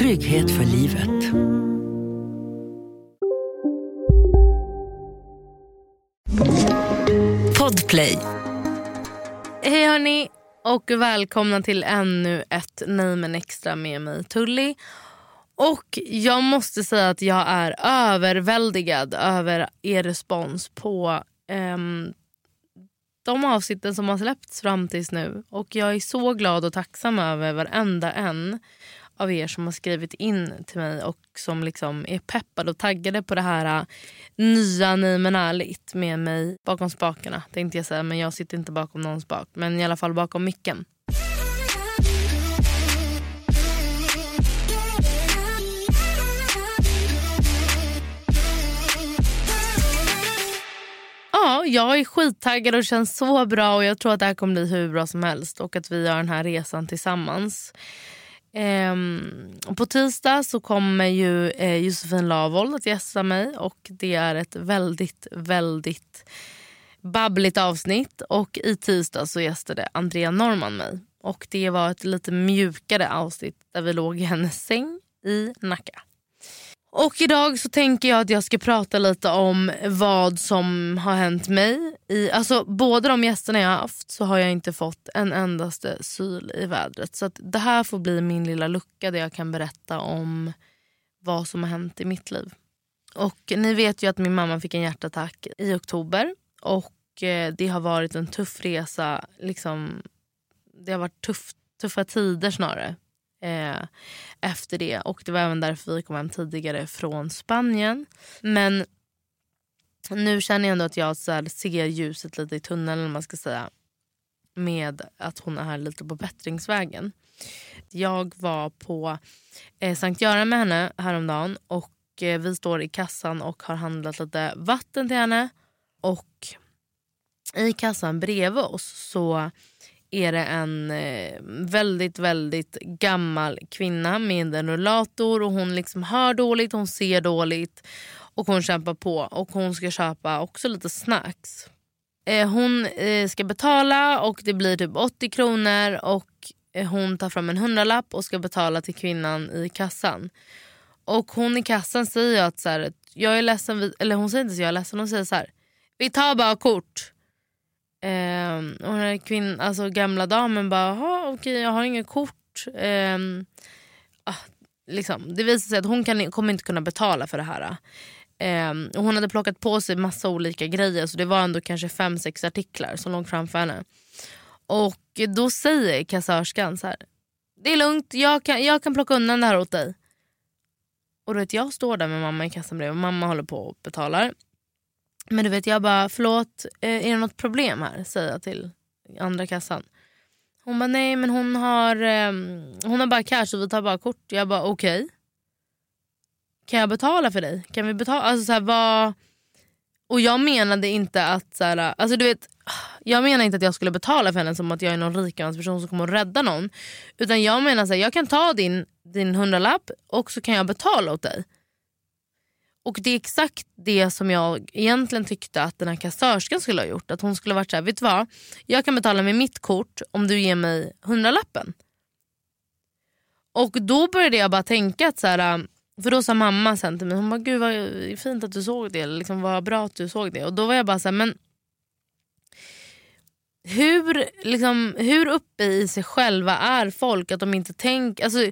trygghet för livet. Podplay. Hej hörni och välkomna till ännu ett Nej men extra med mig Tully. Och jag måste säga att jag är överväldigad över er respons på ehm, de avsnitten som har släppts fram tills nu. Och jag är så glad och tacksam över varenda en av er som har skrivit in till mig och som liksom är peppade och taggade på det här äh, nya Nej men ärligt med mig bakom spakarna. Tänkte jag säga, men jag sitter inte bakom någon spak. Men i alla fall bakom micken. Ja, jag är skittaggad och känns så bra och jag tror att det här kommer bli hur bra som helst och att vi gör den här resan tillsammans. Ehm, på tisdag så kommer ju eh, Josefin Lavold att gästa mig och det är ett väldigt, väldigt babbligt avsnitt. Och i tisdag så gästade Andrea Norman mig. Och det var ett lite mjukare avsnitt där vi låg i hennes säng i Nacka. Och idag så tänker jag att jag ska prata lite om vad som har hänt mig. I, alltså båda de gästerna jag har haft så har jag inte fått en endaste syl i vädret. Så att det här får bli min lilla lucka där jag kan berätta om vad som har hänt i mitt liv. Och ni vet ju att min mamma fick en hjärtattack i oktober. Och eh, det har varit en tuff resa. Liksom, det har varit tuff, tuffa tider snarare eh, efter det. Och Det var även därför vi kom hem tidigare från Spanien. Men nu känner jag ändå att jag så här, ser ljuset lite i tunneln. man ska säga Med att hon är lite på bättringsvägen. Jag var på eh, Sankt Göran med henne häromdagen. Och eh, Vi står i kassan och har handlat lite vatten till henne. Och i kassan bredvid oss så är det en eh, väldigt, väldigt gammal kvinna med en rullator och hon liksom hör dåligt, hon ser dåligt och hon kämpar på och hon ska köpa också lite snacks. Eh, hon eh, ska betala och det blir typ 80 kronor och hon tar fram en hundralapp och ska betala till kvinnan i kassan. Och hon i kassan säger att så här, jag är ledsen, eller hon säger inte så jag är ledsen, hon säger så här, vi tar bara kort. Eh, och den här kvinn, alltså gamla damen bara, okej okay, jag har inget kort. Eh, ah, liksom. Det visar sig att hon kan, kommer inte kunna betala för det här. Eh, och hon hade plockat på sig massa olika grejer så det var ändå kanske fem sex artiklar som låg framför henne. Och då säger kassörskan så här, det är lugnt, jag kan, jag kan plocka undan det här åt dig. Och du vet, jag står där med mamma i kassan bredvid och mamma håller på och betalar. Men du vet jag bara, förlåt, eh, är det något problem här? Säger jag till andra kassan. Hon bara, nej men hon har, ehm, hon har bara cash och vi tar bara kort. Jag bara, okej. Okay. Kan jag betala för dig? Kan vi betala? Alltså, så här, vad... Och jag menade inte att, så här, alltså, du vet, jag menar inte att jag skulle betala för henne som att jag är någon rikemansperson som kommer att rädda någon. Utan jag menar att jag kan ta din, din hundralapp och så kan jag betala åt dig. Och det är exakt det som jag egentligen tyckte att den här kassörskan skulle ha gjort. Att hon skulle ha varit såhär, vet du vad? Jag kan betala med mitt kort om du ger mig hundralappen. Och då började jag bara tänka att så här, äh, för då sa mamma sen till mig, hon bara, gud vad fint att du såg det, liksom, vad bra att du såg det. Och då var jag bara så här, men hur, liksom, hur uppe i sig själva är folk att de inte tänker... Alltså,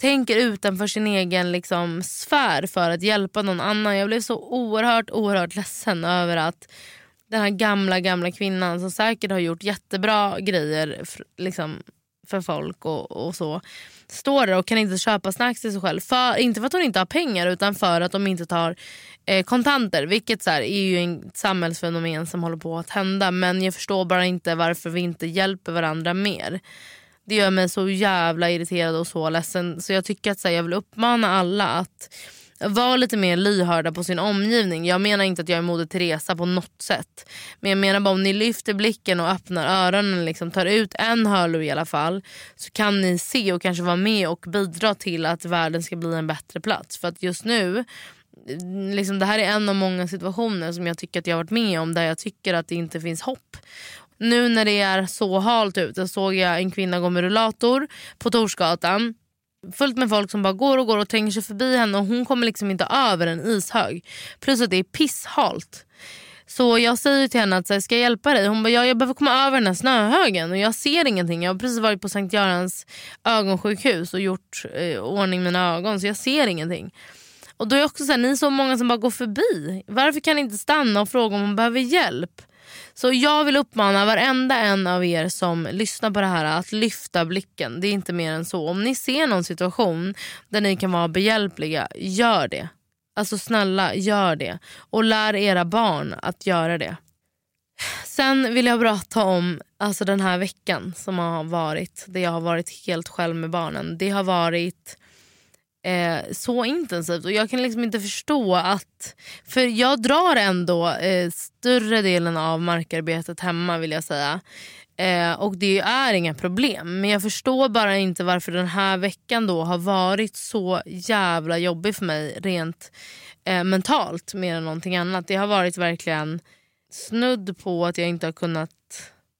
tänker utanför sin egen liksom, sfär för att hjälpa någon annan. Jag blev så oerhört, oerhört ledsen över att den här gamla gamla kvinnan som säkert har gjort jättebra grejer liksom, för folk och, och så står där och kan inte köpa snacks till sig själv. För, inte för att hon inte har pengar utan för att de inte tar eh, kontanter. Vilket så här, är ju ett samhällsfenomen som håller på att hända. Men jag förstår bara inte varför vi inte hjälper varandra mer. Det gör mig så jävla irriterad och så ledsen. Så jag tycker att så här, jag vill uppmana alla att vara lite mer lyhörda på sin omgivning. Jag menar inte att jag är Moder Teresa på något sätt. Men jag menar bara om ni lyfter blicken och öppnar öronen, liksom, tar ut en hörlur i alla fall. Så kan ni se och kanske vara med och bidra till att världen ska bli en bättre plats. För att just nu Liksom, det här är en av många situationer som jag tycker att jag har varit med om där jag tycker att det inte finns hopp. Nu när det är så halt ute såg jag en kvinna gå med rullator på Torsgatan fullt med folk som bara går och går och tränger sig förbi henne och hon kommer liksom inte över en ishög. Plus att det är pisshalt. Så jag säger till henne att jag ska jag hjälpa dig? Hon bara ja, jag behöver komma över den här snöhögen och jag ser ingenting. Jag har precis varit på Sankt Görans ögonsjukhus och gjort eh, ordning mina ögon så jag ser ingenting. Och då är också så här, ni är så många som bara går förbi. Varför kan ni inte stanna och fråga om hon behöver hjälp? Så jag vill uppmana varenda en av er som lyssnar på det här att lyfta blicken. Det är inte mer än så. Om ni ser någon situation där ni kan vara behjälpliga, gör det. Alltså snälla, gör det. Och lär era barn att göra det. Sen vill jag prata om alltså den här veckan som har varit. Där jag har varit helt själv med barnen. Det har varit eh, så intensivt. Och Jag kan liksom inte förstå att... För jag drar ändå eh, större delen av markarbetet hemma vill jag säga. Eh, och det är inga problem. Men jag förstår bara inte varför den här veckan då har varit så jävla jobbig för mig rent eh, mentalt mer än någonting annat. Det har varit verkligen snudd på att jag inte har kunnat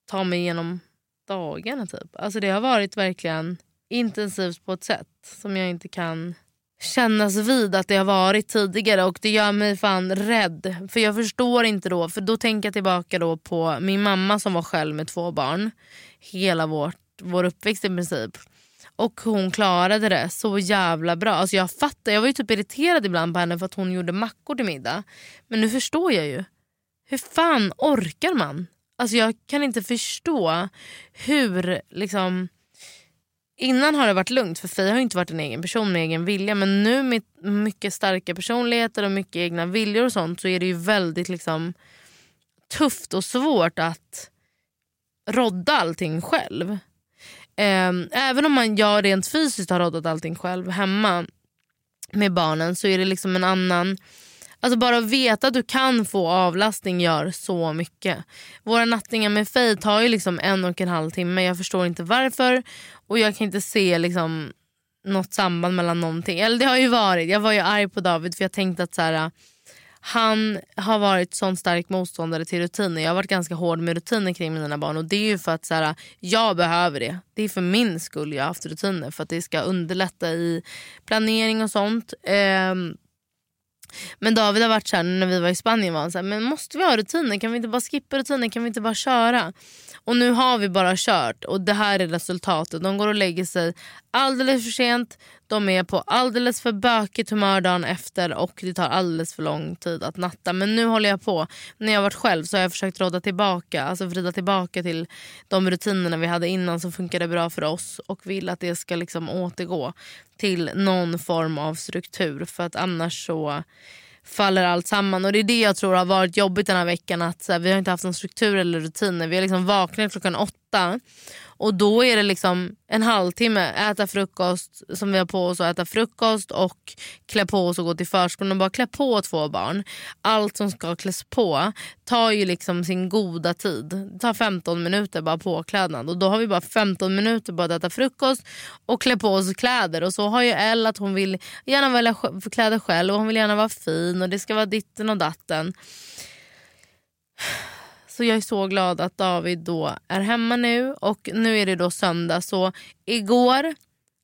ta mig igenom dagarna. Typ. Alltså det har varit verkligen intensivt på ett sätt som jag inte kan kännas vid att det har varit tidigare och det gör mig fan rädd. För jag förstår inte då, för då tänker jag tillbaka då på min mamma som var själv med två barn. Hela vårt, vår uppväxt i princip. Och hon klarade det så jävla bra. Alltså jag fattar, jag var ju typ irriterad ibland på henne för att hon gjorde mackor till middag. Men nu förstår jag ju. Hur fan orkar man? Alltså jag kan inte förstå hur liksom Innan har det varit lugnt för Faye har inte varit en egen person med egen vilja men nu med mycket starka personligheter och mycket egna viljor och sånt så är det ju väldigt liksom tufft och svårt att rodda allting själv. Ehm, även om man jag rent fysiskt har roddat allting själv hemma med barnen så är det liksom en annan Alltså bara att veta att du kan få avlastning gör så mycket. Våra nattningar med Faye tar ju liksom en och en halv timme. Jag förstår inte varför. Och jag kan inte se liksom något samband mellan någonting. Eller det har ju varit. Jag var ju arg på David för jag tänkte att så här, han har varit sån stark motståndare till rutiner. Jag har varit ganska hård med rutiner kring mina barn. Och Det är ju för att så här, jag behöver det. Det är för min skull jag har haft rutiner. För att det ska underlätta i planering och sånt. Um, men David har varit så här, när vi var i Spanien var han så här, men måste vi ha rutiner? Kan vi inte bara skippa rutiner? Kan vi inte bara köra? Och nu har vi bara kört och det här är resultatet. De går och lägger sig alldeles för sent. De är på alldeles för bökigt humör dagen efter och det tar alldeles för lång tid att natta. Men nu håller jag på. När jag varit själv så har jag försökt råda tillbaka, alltså vrida tillbaka till de rutinerna vi hade innan som funkade bra för oss och vill att det ska liksom återgå till någon form av struktur. För att annars så faller allt samman. Och Det är det jag tror har varit jobbigt den här veckan. Att här, Vi har inte haft någon struktur eller rutiner. Vi har liksom vaknat klockan åtta och då är det liksom en halvtimme, äta frukost som vi har på oss, äta frukost och klä på oss och gå till förskolan och bara klä på två barn. Allt som ska kläs på tar ju liksom sin goda tid. Det tar 15 minuter bara påklädnad och då har vi bara 15 minuter bara att äta frukost och klä på oss kläder. Och så har ju Elle att hon vill gärna välja kläder själv och hon vill gärna vara fin och det ska vara ditten och datten. Så jag är så glad att David då är hemma nu och nu är det då söndag. Så igår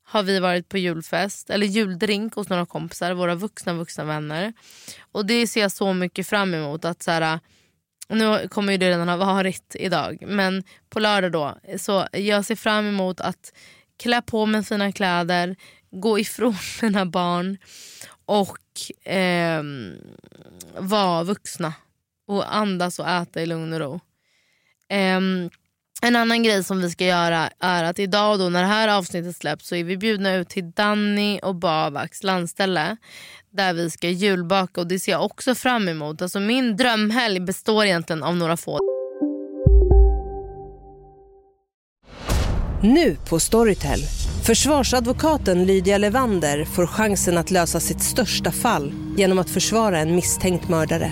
har vi varit på julfest, eller juldrink hos några kompisar, våra vuxna vuxna vänner. Och det ser jag så mycket fram emot. att så här, Nu kommer ju det redan ha varit idag, men på lördag då. Så jag ser fram emot att klä på mig fina kläder, gå ifrån mina barn och eh, vara vuxna och andas och äta i lugn och ro. Um, en annan grej som vi ska göra är att idag då när det här avsnittet släpps så är vi bjudna ut till Danny och Babaks landställe där vi ska julbaka och det ser jag också fram emot. Alltså min drömhelg består egentligen av några få Nu på Storytel. Försvarsadvokaten Lydia Levander får chansen att lösa sitt största fall genom att försvara en misstänkt mördare.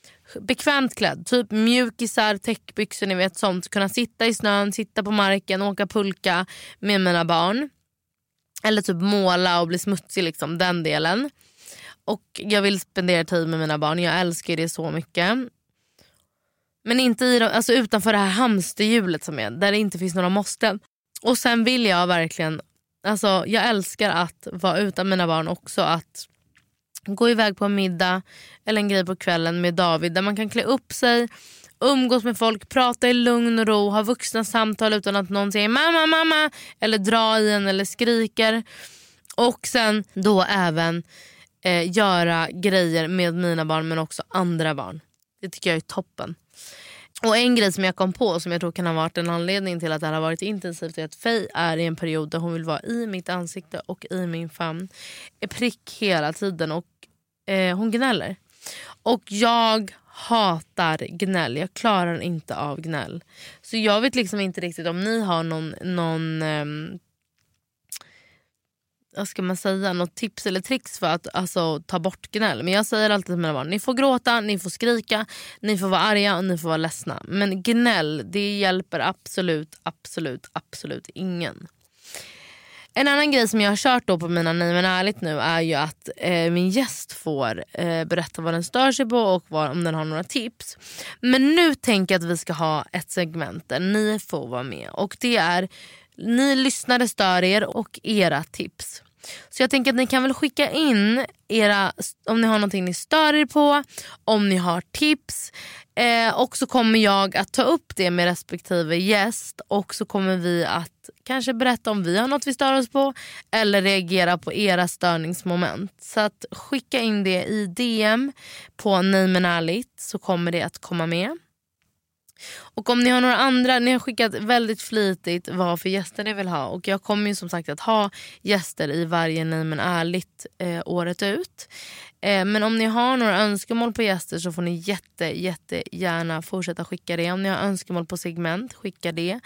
bekvämt klädd. Typ mjukisar, täckbyxor, ni vet sånt. Kunna sitta i snön, sitta på marken, åka pulka med mina barn. Eller typ måla och bli smutsig, liksom, den delen. Och jag vill spendera tid med mina barn, jag älskar det så mycket. Men inte i, alltså utanför det här hamsterhjulet som är, där det inte finns några måsten. Och sen vill jag verkligen, alltså jag älskar att vara utan mina barn också. Att gå iväg på en middag eller en grej på kvällen med David där man kan klä upp sig, umgås med folk, prata i lugn och ro, ha vuxna samtal utan att någon säger mamma, mamma eller drar i en eller skriker. Och sen då även eh, göra grejer med mina barn men också andra barn. Det tycker jag är toppen. Och En grej som jag kom på som jag tror kan ha varit en anledning till att det här har varit intensivt är att Faye är i en period där hon vill vara i mitt ansikte och i min famn. Prick hela tiden och eh, hon gnäller. Och jag hatar gnäll. Jag klarar inte av gnäll. Så jag vet liksom inte riktigt om ni har någon, någon eh, vad ska man säga, något tips eller tricks för att alltså, ta bort gnäll. Men jag säger alltid till mina barn, ni får gråta, ni får skrika, ni får vara arga och ni får vara ledsna. Men gnäll, det hjälper absolut, absolut, absolut ingen. En annan grej som jag har kört då på mina Nej men ärligt nu är ju att eh, min gäst får eh, berätta vad den stör sig på och vad, om den har några tips. Men nu tänker jag att vi ska ha ett segment där ni får vara med och det är ni lyssnare stör er och era tips. Så jag tänker att ni kan väl skicka in era, om ni har någonting ni stör er på, om ni har tips. Eh, och så kommer jag att ta upp det med respektive gäst och så kommer vi att kanske berätta om vi har något vi stör oss på eller reagera på era störningsmoment. Så att skicka in det i DM på Nej men ärligt så kommer det att komma med. Och om ni har några andra, ni har skickat väldigt flitigt vad för gäster ni vill ha. Och jag kommer ju som sagt att ha gäster i varje Nej men ärligt eh, året ut. Eh, men om ni har några önskemål på gäster så får ni jätte, jätte gärna fortsätta skicka det. Om ni har önskemål på segment, skicka det.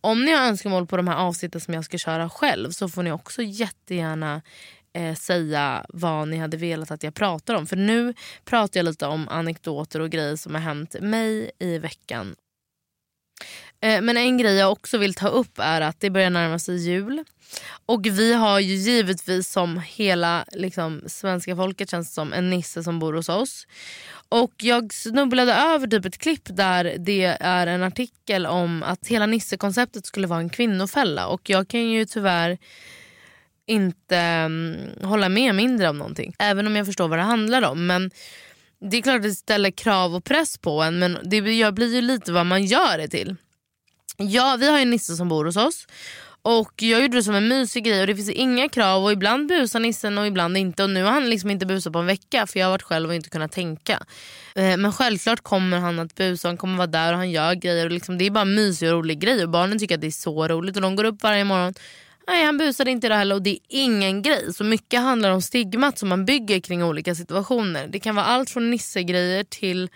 Om ni har önskemål på de här avsnitten som jag ska köra själv så får ni också jättegärna eh, säga vad ni hade velat att jag pratar om. För nu pratar jag lite om anekdoter och grejer som har hänt mig i veckan. Eh, men en grej jag också vill ta upp är att det börjar närma sig jul. Och vi har ju givetvis som hela liksom, svenska folket känns som en nisse som bor hos oss. Och jag snubblade över typ ett klipp där det är en artikel om att hela nissekonceptet skulle vara en kvinnofälla. Och jag kan ju tyvärr inte um, hålla med mindre om någonting. Även om jag förstår vad det handlar om. Men det är klart att det ställer krav och press på en men det blir ju lite vad man gör det till. Ja, vi har ju Nisse som bor hos oss och jag gjorde det som en mysig grej och det finns inga krav och ibland busar nissen och ibland inte. Och nu har han liksom inte busat på en vecka för jag har varit själv och inte kunnat tänka. Eh, men självklart kommer han att busa, han kommer vara där och han gör grejer. Och liksom, det är bara en mysig och rolig grej och barnen tycker att det är så roligt och de går upp varje morgon. Nej han busade inte det heller och det är ingen grej. Så mycket handlar om stigmat som man bygger kring olika situationer. Det kan vara allt från nissegrejer till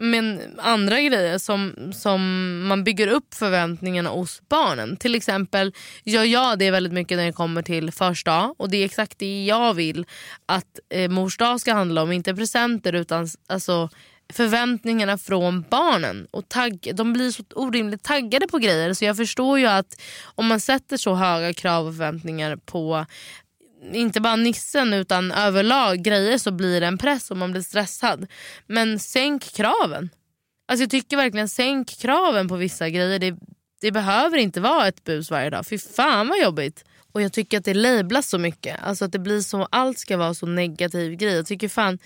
men andra grejer som, som man bygger upp förväntningarna hos barnen. Till exempel gör jag det väldigt mycket när det kommer till första och det är exakt det jag vill att eh, mors dag ska handla om. Inte presenter utan alltså, förväntningarna från barnen. Och tagg, de blir så orimligt taggade på grejer så jag förstår ju att om man sätter så höga krav och förväntningar på inte bara nissen utan överlag grejer så blir det en press och man blir stressad. Men sänk kraven. Alltså jag tycker verkligen sänk kraven på vissa grejer. Det, det behöver inte vara ett bus varje dag. Fy fan vad jobbigt. Och jag tycker att det lablas så mycket. Alltså att det blir så, allt ska vara så negativ grej. Jag tycker fan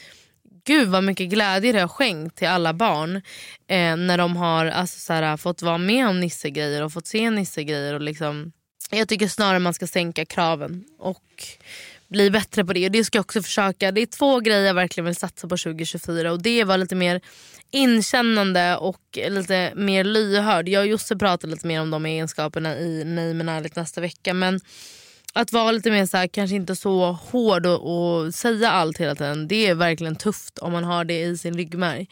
Gud vad mycket glädje det har skänkt till alla barn eh, när de har alltså, såhär, fått vara med om nissegrejer och fått se nissegrejer. Och liksom, jag tycker snarare man ska sänka kraven och bli bättre på det. Och det ska jag också försöka. Det är två grejer jag verkligen vill satsa på 2024 och det var lite mer inkännande och lite mer lyhörd. Jag och Josse pratar lite mer om de egenskaperna i Nej men ärligt nästa vecka. Men att vara lite mer så här, kanske inte så hård och, och, säga allt hela tiden. Det är verkligen tufft om man har det i sin ryggmärg.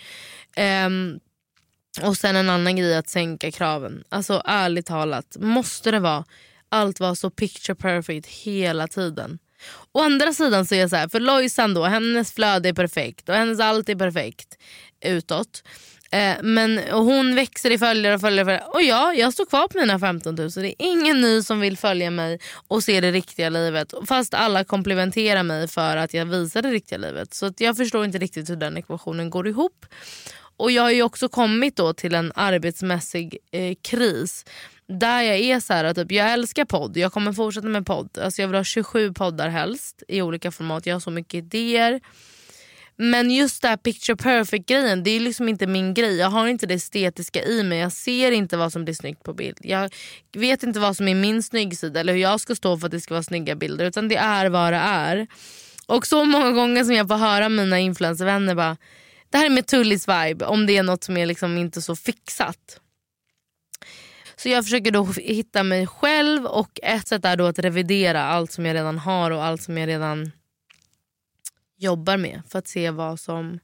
Um, och sen en annan grej att sänka kraven. Alltså ärligt talat, måste det vara allt var så picture perfect hela tiden? Å andra sidan så är jag så här, för Lojsan då, hennes flöde är perfekt och hennes allt är perfekt utåt. Eh, men hon växer i följare och följare. Och ja, jag står kvar på mina 15 000. Det är ingen ny som vill följa mig och se det riktiga livet. Fast alla komplimenterar mig för att jag visar det riktiga livet. Så jag förstår inte riktigt hur den ekvationen går ihop. Och jag har ju också kommit då till en arbetsmässig eh, kris. Där jag är så här, typ, jag älskar podd, jag kommer fortsätta med podd. Alltså jag vill ha 27 poddar helst i olika format. Jag har så mycket idéer. Men just det här picture perfect grejen, det är liksom inte min grej. Jag har inte det estetiska i mig. Jag ser inte vad som blir snyggt på bild. Jag vet inte vad som är min snyggsida eller hur jag ska stå för att det ska vara snygga bilder. Utan det är vad det är. Och så många gånger som jag får höra mina influencervänner bara det här är med Tullis vibe om det är något som är liksom inte så fixat. Så jag försöker då hitta mig själv och ett sätt är då att revidera allt som jag redan har och allt som jag redan jobbar med för att se vad som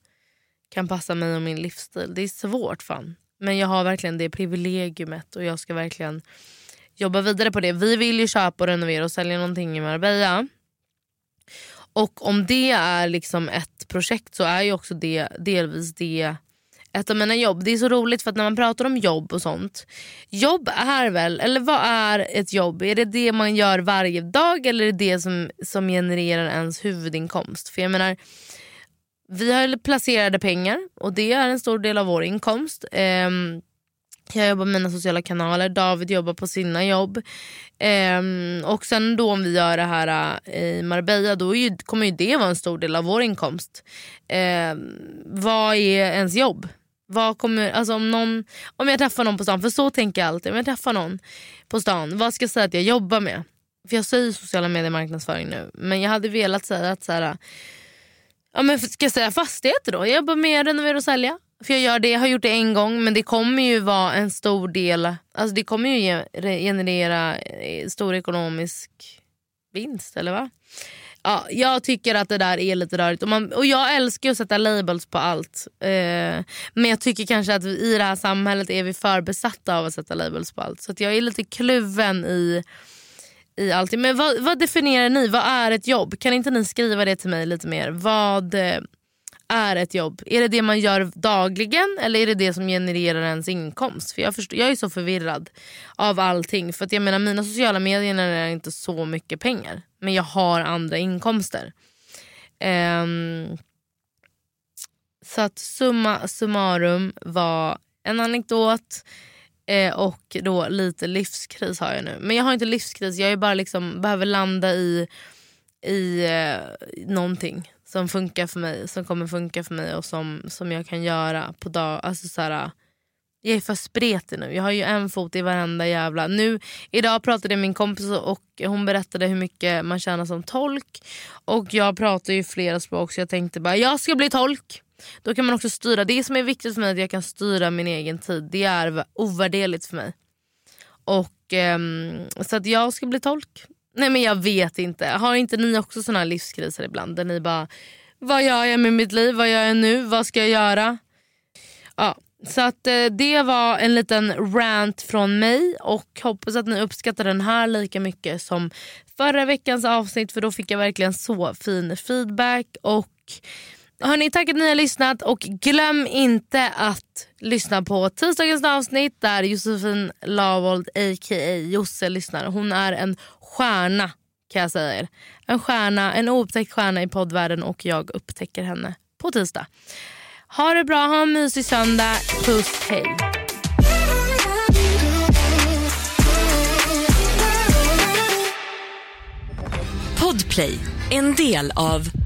kan passa mig och min livsstil. Det är svårt fan. Men jag har verkligen det privilegiumet och jag ska verkligen jobba vidare på det. Vi vill ju köpa och renovera och sälja någonting i Marbella. Och om det är liksom ett projekt så är ju också det delvis det ett av mina jobb. Det är så roligt för att när man pratar om jobb och sånt. Jobb är väl, eller vad är ett jobb? Är det det man gör varje dag eller är det det som, som genererar ens huvudinkomst? För jag menar, vi har placerade pengar och det är en stor del av vår inkomst. Um, jag jobbar med mina sociala kanaler, David jobbar på sina jobb. Um, och sen då om vi gör det här uh, i Marbella då ju, kommer ju det vara en stor del av vår inkomst. Um, vad är ens jobb? Vad kommer, alltså om, någon, om jag träffar någon på stan, för så tänker jag alltid. Om jag träffar någon på stan, vad ska jag säga att jag jobbar med? För jag säger sociala medier marknadsföring nu. Men jag hade velat säga att så här, ja, men ska jag säga fastigheter då? Jag jobbar med att renovera och sälja. För jag gör det, jag har gjort det en gång men det kommer ju vara en stor del, alltså det kommer ju generera eh, stor ekonomisk vinst eller va? Ja, jag tycker att det där är lite rörigt. Och, man, och jag älskar att sätta labels på allt. Eh, men jag tycker kanske att vi, i det här samhället är vi för besatta av att sätta labels på allt. Så jag är lite kluven i, i allting. Men vad, vad, definierar ni? Vad är ett jobb? Kan inte ni skriva det till mig lite mer? Vad eh, är ett jobb? Är det det man gör dagligen eller är det det som genererar ens inkomst? För jag, förstår, jag är så förvirrad av allting. För att jag menar Mina sociala medier är inte så mycket pengar men jag har andra inkomster. Um, så att summa summarum var en anekdot eh, och då lite livskris har jag nu. Men jag har inte livskris, jag är bara liksom, behöver landa i, i eh, någonting som funkar för mig, som kommer funka för mig och som, som jag kan göra på dag. Alltså så här, jag är för spretig nu. Jag har ju en fot i varenda jävla... Nu, idag pratade jag med min kompis och hon berättade hur mycket man tjänar som tolk. Och Jag pratar ju flera språk så jag tänkte bara jag ska bli tolk. Då kan man också styra. Det som är viktigt för mig är att jag kan styra min egen tid. Det är ovärderligt för mig. Och um, Så att jag ska bli tolk. Nej men jag vet inte. Har inte ni också såna här livskriser ibland? Där ni bara, vad gör jag med mitt liv? Vad gör jag nu? Vad ska jag göra? Ja, så att eh, det var en liten rant från mig och hoppas att ni uppskattar den här lika mycket som förra veckans avsnitt för då fick jag verkligen så fin feedback. Och Hörni, tack att ni har lyssnat och glöm inte att lyssna på tisdagens avsnitt där Josefin Lavold a.k.a. Josse lyssnar. Hon är en stjärna kan jag säga er. En stjärna, en oupptäckt stjärna i poddvärlden och jag upptäcker henne på tisdag. Ha det bra, ha en mysig söndag. Puss, hej. Podplay, en del av